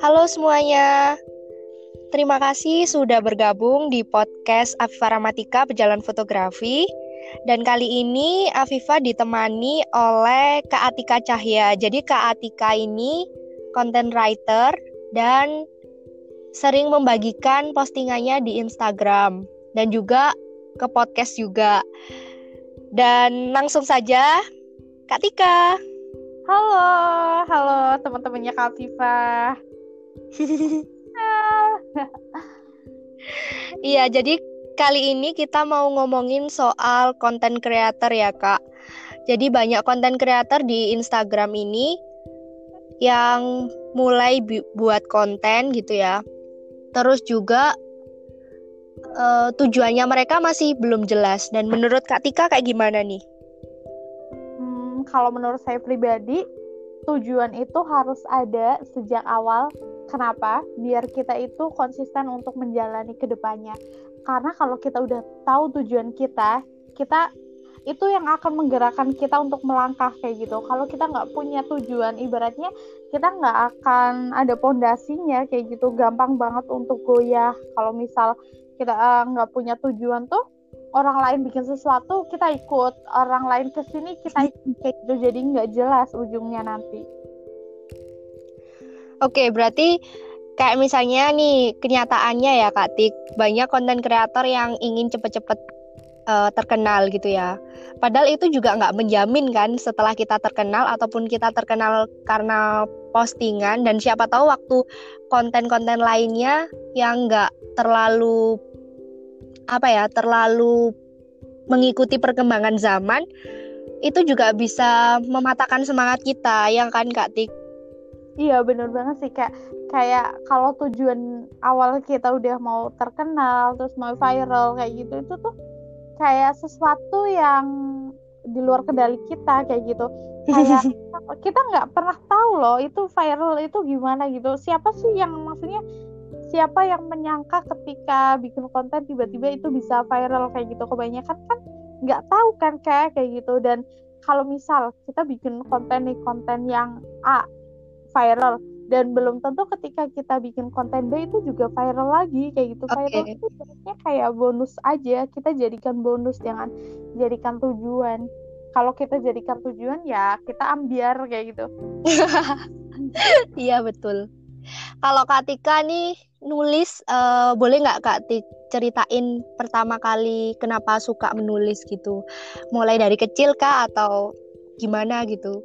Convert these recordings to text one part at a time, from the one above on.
Halo semuanya. Terima kasih sudah bergabung di podcast Afifa Ramatika Pejalan Fotografi. Dan kali ini Afifa ditemani oleh Kak Atika Cahya. Jadi Kak Atika ini content writer dan sering membagikan postingannya di Instagram dan juga ke podcast juga. Dan langsung saja, Kak Tika. Halo, halo teman-temannya Kak Viva. Iya, jadi kali ini kita mau ngomongin soal konten creator ya, Kak. Jadi banyak konten creator di Instagram ini yang mulai buat konten gitu ya. Terus juga uh, tujuannya mereka masih belum jelas. Dan menurut Kak Tika kayak gimana nih? Kalau menurut saya pribadi, tujuan itu harus ada sejak awal. Kenapa? Biar kita itu konsisten untuk menjalani ke depannya. Karena kalau kita udah tahu tujuan kita, kita itu yang akan menggerakkan kita untuk melangkah kayak gitu. Kalau kita nggak punya tujuan, ibaratnya kita nggak akan ada pondasinya kayak gitu. Gampang banget untuk goyah. Kalau misal kita eh, nggak uh, punya tujuan tuh, orang lain bikin sesuatu kita ikut, orang lain ke sini kita ikut kayak gitu. Jadi nggak jelas ujungnya nanti. Oke, berarti kayak misalnya nih kenyataannya ya Kak Tik, banyak konten kreator yang ingin cepet-cepet uh, terkenal gitu ya. Padahal itu juga nggak menjamin kan setelah kita terkenal ataupun kita terkenal karena postingan dan siapa tahu waktu konten-konten lainnya yang nggak terlalu apa ya terlalu mengikuti perkembangan zaman itu juga bisa mematahkan semangat kita yang kan Kak Tik. Iya bener banget sih kayak kayak kalau tujuan awal kita udah mau terkenal terus mau viral kayak gitu itu tuh kayak sesuatu yang di luar kendali kita kayak gitu. Kayak kita nggak pernah tahu loh itu viral itu gimana gitu. Siapa sih yang maksudnya siapa yang menyangka ketika bikin konten tiba-tiba itu bisa viral kayak gitu kebanyakan kan nggak tahu kan kayak kayak gitu. Dan kalau misal kita bikin konten nih konten yang A viral dan belum tentu ketika kita bikin konten B itu juga viral lagi kayak gitu. Okay. viral itu sebenarnya kayak bonus aja kita jadikan bonus jangan jadikan tujuan. Kalau kita jadikan tujuan ya kita ambiar kayak gitu. Iya betul. Kalau Kak Tika nih nulis uh, boleh nggak Kak ceritain pertama kali kenapa suka menulis gitu mulai dari kecil kah atau gimana gitu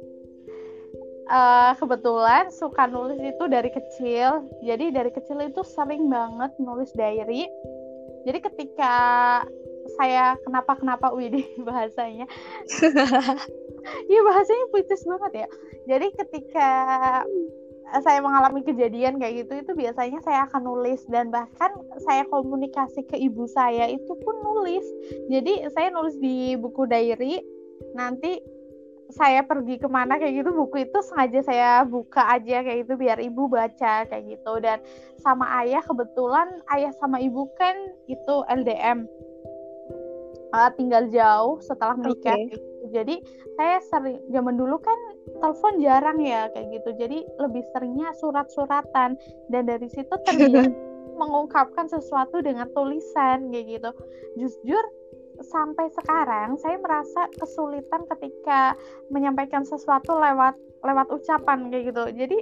uh, kebetulan suka nulis itu dari kecil. Jadi dari kecil itu sering banget nulis diary. Jadi ketika saya kenapa kenapa Widi bahasanya, iya bahasanya puitis banget ya. Jadi ketika saya mengalami kejadian kayak gitu itu biasanya saya akan nulis. Dan bahkan saya komunikasi ke ibu saya itu pun nulis. Jadi saya nulis di buku diary. Nanti saya pergi ke mana kayak gitu buku itu sengaja saya buka aja kayak gitu biar ibu baca kayak gitu. Dan sama ayah kebetulan ayah sama ibu kan itu LDM uh, tinggal jauh setelah menikah okay. Jadi saya sering zaman dulu kan telepon jarang ya kayak gitu. Jadi lebih seringnya surat-suratan. Dan dari situ terbiasa mengungkapkan sesuatu dengan tulisan kayak gitu. Jujur sampai sekarang saya merasa kesulitan ketika menyampaikan sesuatu lewat lewat ucapan kayak gitu. Jadi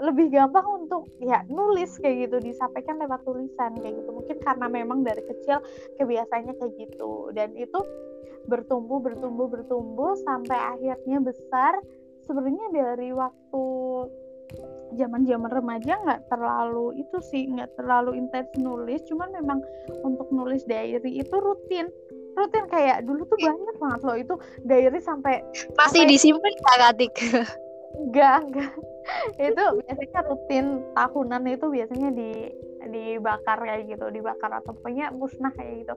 lebih gampang untuk ya nulis kayak gitu. Disampaikan lewat tulisan kayak gitu. Mungkin karena memang dari kecil kebiasaannya kayak gitu. Dan itu bertumbuh bertumbuh bertumbuh sampai akhirnya besar. Sebenarnya dari waktu zaman-zaman remaja nggak terlalu itu sih nggak terlalu intens nulis cuman memang untuk nulis diary itu rutin rutin kayak dulu tuh banyak banget loh itu diary sampai masih sampai... disimpan nggak Katik? Enggak, enggak. itu biasanya rutin tahunan itu biasanya di dibakar kayak gitu, dibakar atau punya musnah kayak gitu.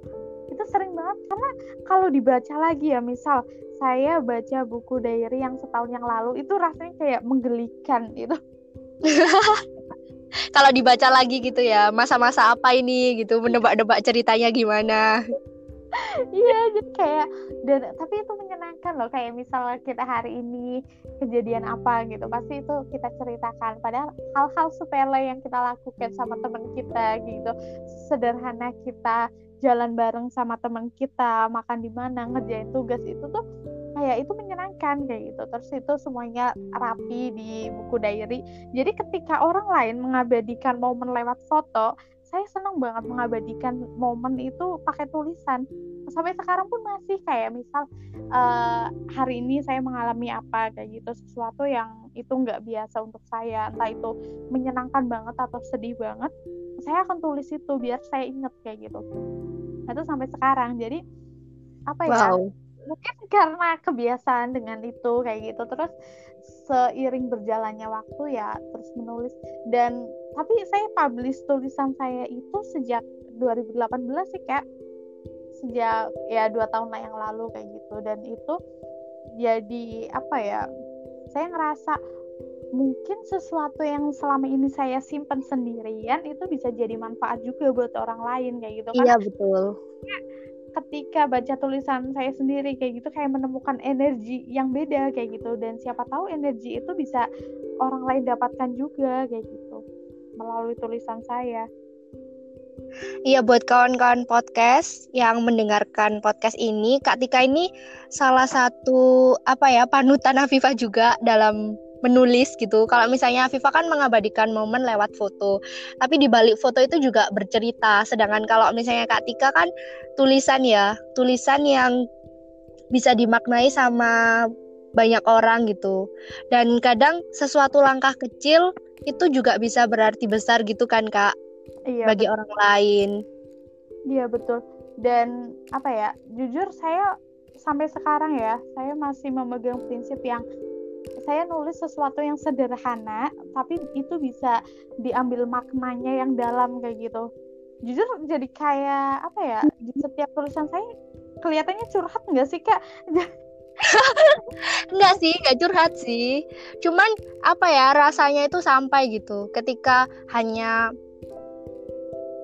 Itu sering banget karena kalau dibaca lagi ya, misal saya baca buku diary yang setahun yang lalu itu rasanya kayak menggelikan itu. kalau dibaca lagi gitu ya, masa-masa apa ini gitu, menebak-nebak ceritanya gimana iya jadi kayak dan tapi itu menyenangkan loh kayak misalnya kita hari ini kejadian apa gitu pasti itu kita ceritakan padahal hal-hal sepele yang kita lakukan sama teman kita gitu sederhana kita jalan bareng sama teman kita makan di mana ngerjain tugas itu tuh kayak itu menyenangkan kayak gitu. Terus itu semuanya rapi di buku diary. Jadi ketika orang lain mengabadikan momen lewat foto saya senang banget mengabadikan momen itu pakai tulisan. Sampai sekarang pun masih kayak misal uh, hari ini saya mengalami apa kayak gitu sesuatu yang itu nggak biasa untuk saya. Entah itu menyenangkan banget atau sedih banget saya akan tulis itu biar saya inget kayak gitu. Itu sampai sekarang jadi apa ya wow. mungkin karena kebiasaan dengan itu kayak gitu terus seiring berjalannya waktu ya terus menulis. Dan tapi saya publish tulisan saya itu sejak 2018 sih kayak sejak ya dua tahun yang lalu kayak gitu. Dan itu jadi apa ya saya ngerasa mungkin sesuatu yang selama ini saya simpan sendirian itu bisa jadi manfaat juga buat orang lain kayak gitu. Kan iya betul. ketika baca tulisan saya sendiri kayak gitu kayak menemukan energi yang beda kayak gitu. Dan siapa tahu energi itu bisa orang lain dapatkan juga kayak gitu melalui tulisan saya. Iya buat kawan-kawan podcast yang mendengarkan podcast ini, Kak Tika ini salah satu apa ya panutan Afifah juga dalam menulis gitu. Kalau misalnya Afifah kan mengabadikan momen lewat foto, tapi di balik foto itu juga bercerita. Sedangkan kalau misalnya Kak Tika kan tulisan ya, tulisan yang bisa dimaknai sama banyak orang gitu. Dan kadang sesuatu langkah kecil itu juga bisa berarti besar gitu kan kak iya, bagi betul. orang lain iya betul dan apa ya jujur saya sampai sekarang ya saya masih memegang prinsip yang saya nulis sesuatu yang sederhana tapi itu bisa diambil maknanya yang dalam kayak gitu jujur jadi kayak apa ya di setiap tulisan saya kelihatannya curhat nggak sih kak Enggak sih, enggak curhat sih. Cuman apa ya rasanya itu sampai gitu. Ketika hanya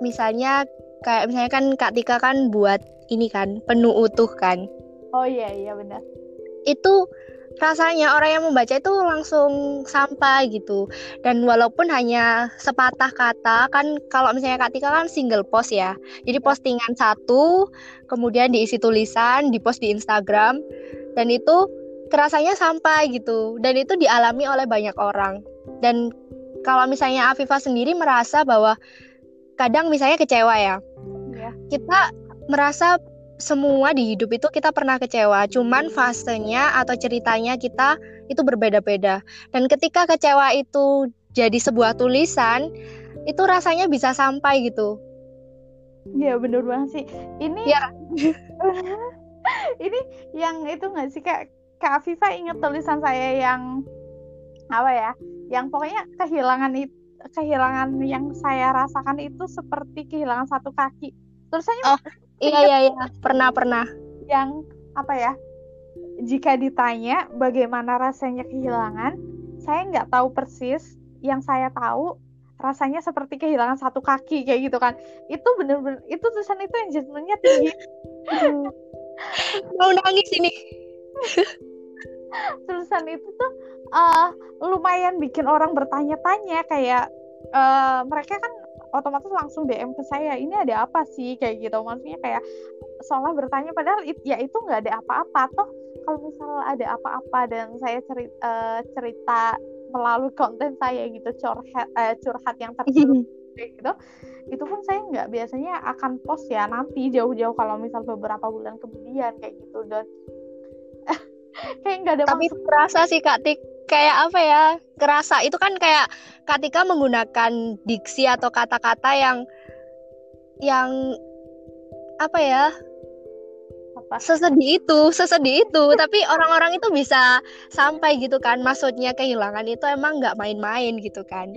misalnya kayak misalnya kan Kak Tika kan buat ini kan penuh utuh kan. Oh iya iya benar. Itu rasanya orang yang membaca itu langsung sampai gitu. Dan walaupun hanya sepatah kata kan kalau misalnya Kak Tika kan single post ya. Jadi postingan satu kemudian diisi tulisan di post di Instagram dan itu kerasanya sampai gitu. Dan itu dialami oleh banyak orang. Dan kalau misalnya Afifah sendiri merasa bahwa kadang misalnya kecewa ya. Yeah. kita merasa semua di hidup itu kita pernah kecewa cuman fasenya atau ceritanya kita itu berbeda-beda. Dan ketika kecewa itu jadi sebuah tulisan itu rasanya bisa sampai gitu. Iya bener banget sih. Ini ya ini yang itu nggak sih kak? Kak Afifa inget tulisan saya yang apa ya yang pokoknya kehilangan itu kehilangan yang saya rasakan itu seperti kehilangan satu kaki. Tulisannya oh iya iya iya. Pernah pernah. yang apa ya jika ditanya bagaimana rasanya kehilangan saya nggak tahu persis. Yang saya tahu rasanya seperti kehilangan satu kaki kayak gitu kan. Itu bener-bener itu tulisan itu yang judulnya tinggi. Mau nangis ini. Tulisan itu tuh uh, lumayan bikin orang bertanya-tanya kayak uh, mereka kan otomatis langsung DM ke saya ini ada apa sih? Kayak gitu. Maksudnya kayak seolah bertanya padahal it, ya itu nggak ada apa-apa. Toh kalau misalnya ada apa-apa dan saya cerita, uh, cerita melalui konten saya gitu curhat uh, curhat yang kayak gitu itu pun saya nggak biasanya akan post ya nanti jauh-jauh kalau misal beberapa bulan kemudian kayak gitu. Dan kayak nggak ada tapi maksud. kerasa sih kak Tik kayak apa ya kerasa itu kan kayak ketika menggunakan diksi atau kata-kata yang yang apa ya apa? sesedih itu sesedih itu. Tapi orang-orang itu bisa sampai gitu kan maksudnya kehilangan itu emang nggak main-main gitu kan.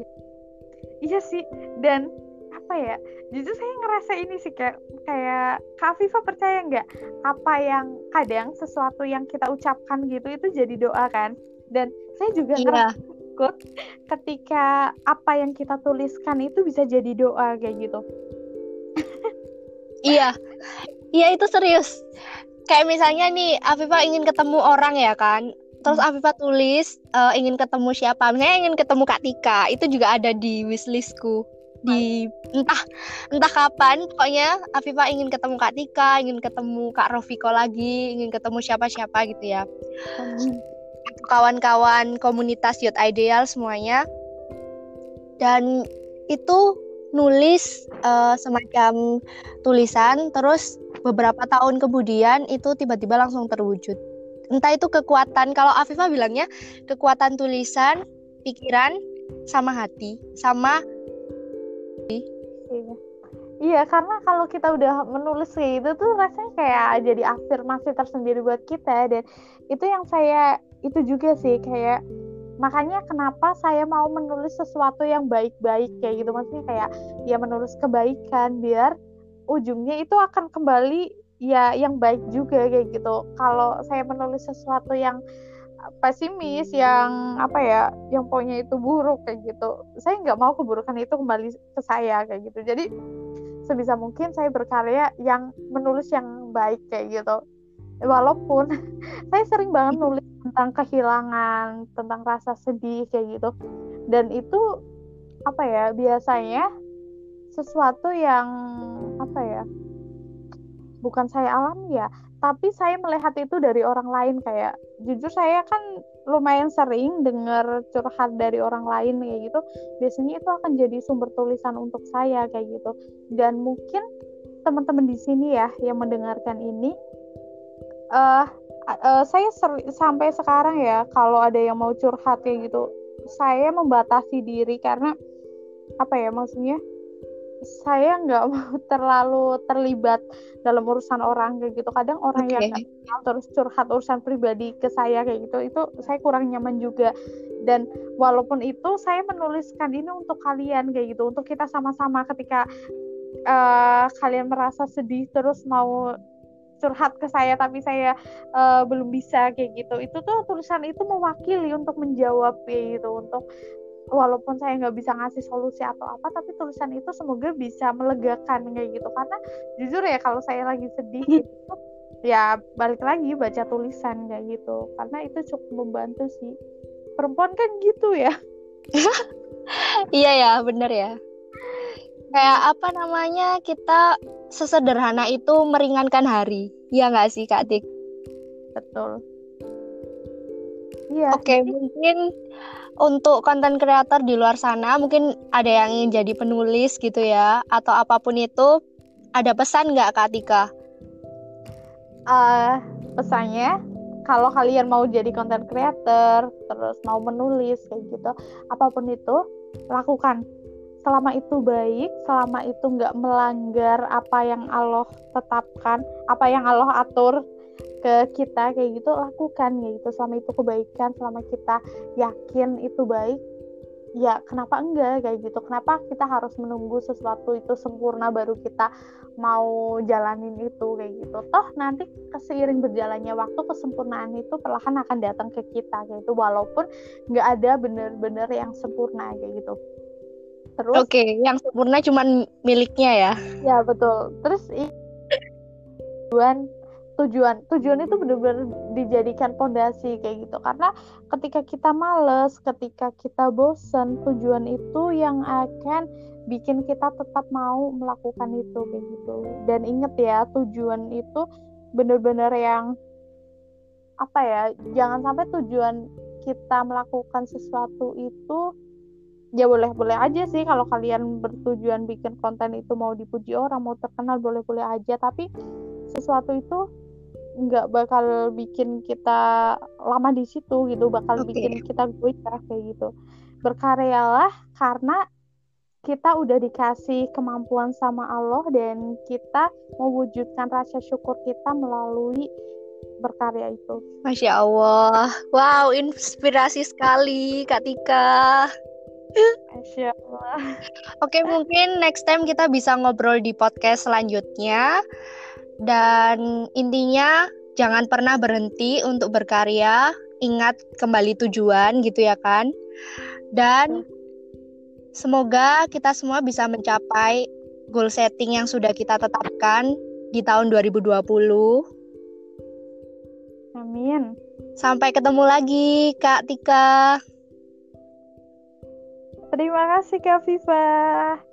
Iya sih dan apa ya justru saya ngerasa ini sih kayak kayak Kak Viva percaya nggak apa yang kadang sesuatu yang kita ucapkan gitu itu jadi doa kan. Dan saya juga iya. ikut ketika apa yang kita tuliskan itu bisa jadi doa kayak gitu. Iya. Iya itu serius. Kayak misalnya nih Afifa ingin ketemu orang ya kan? Terus hmm. Afifa tulis uh, ingin ketemu siapa? Misalnya ingin ketemu Kak Tika itu juga ada di wishlistku. Di entah entah kapan pokoknya Afifa ingin ketemu Kak Tika ingin ketemu Kak Rofiko lagi ingin ketemu siapa-siapa gitu ya kawan-kawan komunitas Youth Ideal semuanya dan itu nulis uh, semacam tulisan terus beberapa tahun kemudian itu tiba-tiba langsung terwujud entah itu kekuatan kalau Afifah bilangnya kekuatan tulisan pikiran sama hati sama iya. iya karena kalau kita udah menulis kayak gitu tuh rasanya kayak jadi afirmasi tersendiri buat kita dan itu yang saya itu juga sih kayak makanya kenapa saya mau menulis sesuatu yang baik-baik kayak gitu. Maksudnya kayak ya menulis kebaikan biar ujungnya itu akan kembali ya yang baik juga kayak gitu. Kalau saya menulis sesuatu yang pesimis yang apa ya yang pokoknya itu buruk kayak gitu saya nggak mau keburukan itu kembali ke saya kayak gitu. Jadi sebisa mungkin saya berkarya yang menulis yang baik kayak gitu walaupun saya sering banget nulis tentang kehilangan tentang rasa sedih kayak gitu. Dan itu apa ya biasanya sesuatu yang apa ya bukan saya alami ya tapi saya melihat itu dari orang lain. Kayak jujur saya kan lumayan sering dengar curhat dari orang lain kayak gitu. Biasanya itu akan jadi sumber tulisan untuk saya kayak gitu. Dan mungkin teman-teman di sini ya yang mendengarkan ini uh, uh, saya sampai sekarang ya kalau ada yang mau curhat kayak gitu saya membatasi diri karena apa ya maksudnya saya nggak mau terlalu terlibat dalam urusan orang kayak gitu kadang orang okay. yang terus curhat urusan pribadi ke saya kayak gitu itu saya kurang nyaman juga dan walaupun itu saya menuliskan ini untuk kalian kayak gitu untuk kita sama-sama ketika uh, kalian merasa sedih terus mau curhat ke saya tapi saya uh, belum bisa kayak gitu. Itu tuh tulisan itu mewakili untuk menjawab kayak gitu untuk walaupun saya nggak bisa ngasih solusi atau apa tapi tulisan itu semoga bisa melegakan kayak gitu. Karena jujur ya kalau saya lagi sedih gitu ya balik lagi baca tulisan kayak gitu. Karena itu cukup membantu sih. Perempuan kan gitu ya. Iya ya bener ya kayak apa namanya kita sesederhana itu meringankan hari. Ya nggak sih kak Dik betul. Iya. Oke okay, mungkin untuk konten kreator di luar sana mungkin ada yang ingin jadi penulis gitu ya atau apa pun itu ada pesan nggak kak Tika? Uh, pesannya kalau kalian mau jadi konten kreator terus mau menulis kayak gitu apa pun itu lakukan selama itu baik, selama itu nggak melanggar apa yang Allah tetapkan, apa yang Allah atur ke kita kayak gitu lakukan ya gitu. Selama itu kebaikan selama kita yakin itu baik ya kenapa enggak kayak gitu. Kenapa kita harus menunggu sesuatu itu sempurna baru kita mau jalanin itu kayak gitu. Toh nanti keseiring berjalannya waktu kesempurnaan itu perlahan akan datang ke kita kayak gitu. Walaupun nggak ada bener-bener yang sempurna kayak gitu Terus Oke, okay, yang sempurna cuman miliknya ya. Ya, betul. Terus tujuan tujuan tujuan itu benar-benar dijadikan pondasi kayak gitu karena ketika kita males ketika kita bosan tujuan itu yang akan bikin kita tetap mau melakukan itu kayak gitu dan inget ya tujuan itu benar-benar yang apa ya jangan sampai tujuan kita melakukan sesuatu itu ya boleh boleh aja sih kalau kalian bertujuan bikin konten itu mau dipuji orang mau terkenal boleh boleh aja tapi sesuatu itu nggak bakal bikin kita lama di situ gitu bakal okay. bikin kita goyah kayak gitu berkaryalah karena kita udah dikasih kemampuan sama Allah dan kita mewujudkan rasa syukur kita melalui berkarya itu. Masya Allah, wow inspirasi sekali Kak Tika. Masya Allah. Oke, mungkin next time kita bisa ngobrol di podcast selanjutnya. Dan intinya jangan pernah berhenti untuk berkarya, ingat kembali tujuan gitu ya kan. Dan semoga kita semua bisa mencapai goal setting yang sudah kita tetapkan di tahun 2020 amin. Sampai ketemu lagi, Kak Tika. Terima kasih Kak Viva.